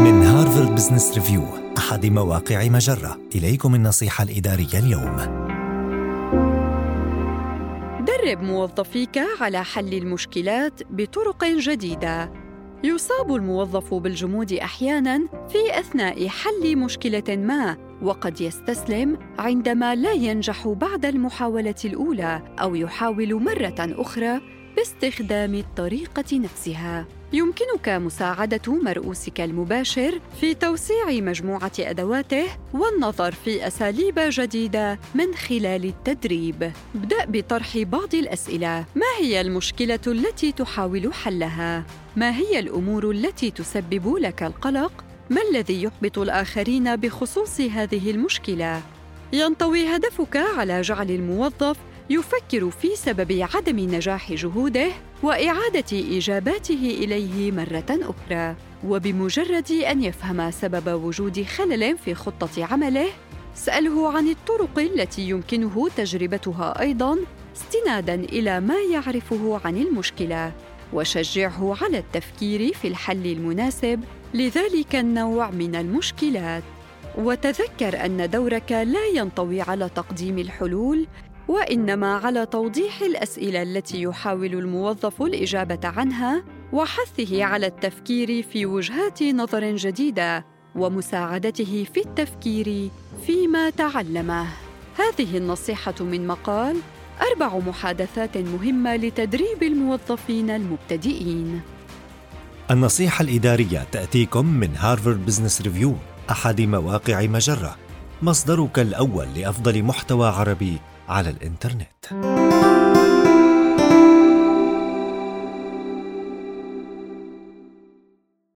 من هارفارد بزنس ريفيو أحد مواقع مجرة. إليكم النصيحة الإدارية اليوم. درب موظفيك على حل المشكلات بطرق جديدة. يصاب الموظف بالجمود أحيانا في أثناء حل مشكلة ما وقد يستسلم عندما لا ينجح بعد المحاولة الأولى أو يحاول مرة أخرى باستخدام الطريقة نفسها. يمكنك مساعدة مرؤوسك المباشر في توسيع مجموعة أدواته والنظر في أساليب جديدة من خلال التدريب. ابدأ بطرح بعض الأسئلة. ما هي المشكلة التي تحاول حلها؟ ما هي الأمور التي تسبب لك القلق؟ ما الذي يحبط الآخرين بخصوص هذه المشكلة؟ ينطوي هدفك على جعل الموظف يفكر في سبب عدم نجاح جهوده وإعادة إجاباته إليه مرة أخرى. وبمجرد أن يفهم سبب وجود خلل في خطة عمله سأله عن الطرق التي يمكنه تجربتها أيضا استنادا إلى ما يعرفه عن المشكلة وشجعه على التفكير في الحل المناسب لذلك النوع من المشكلات. وتذكر أن دورك لا ينطوي على تقديم الحلول وإنما على توضيح الأسئلة التي يحاول الموظف الإجابة عنها وحثه على التفكير في وجهات نظر جديدة ومساعدته في التفكير فيما تعلمه. هذه النصيحة من مقال أربع محادثات مهمة لتدريب الموظفين المبتدئين. النصيحة الإدارية تأتيكم من هارفارد بزنس ريفيو أحد مواقع مجرة. مصدرك الأول لأفضل محتوى عربي على الإنترنت.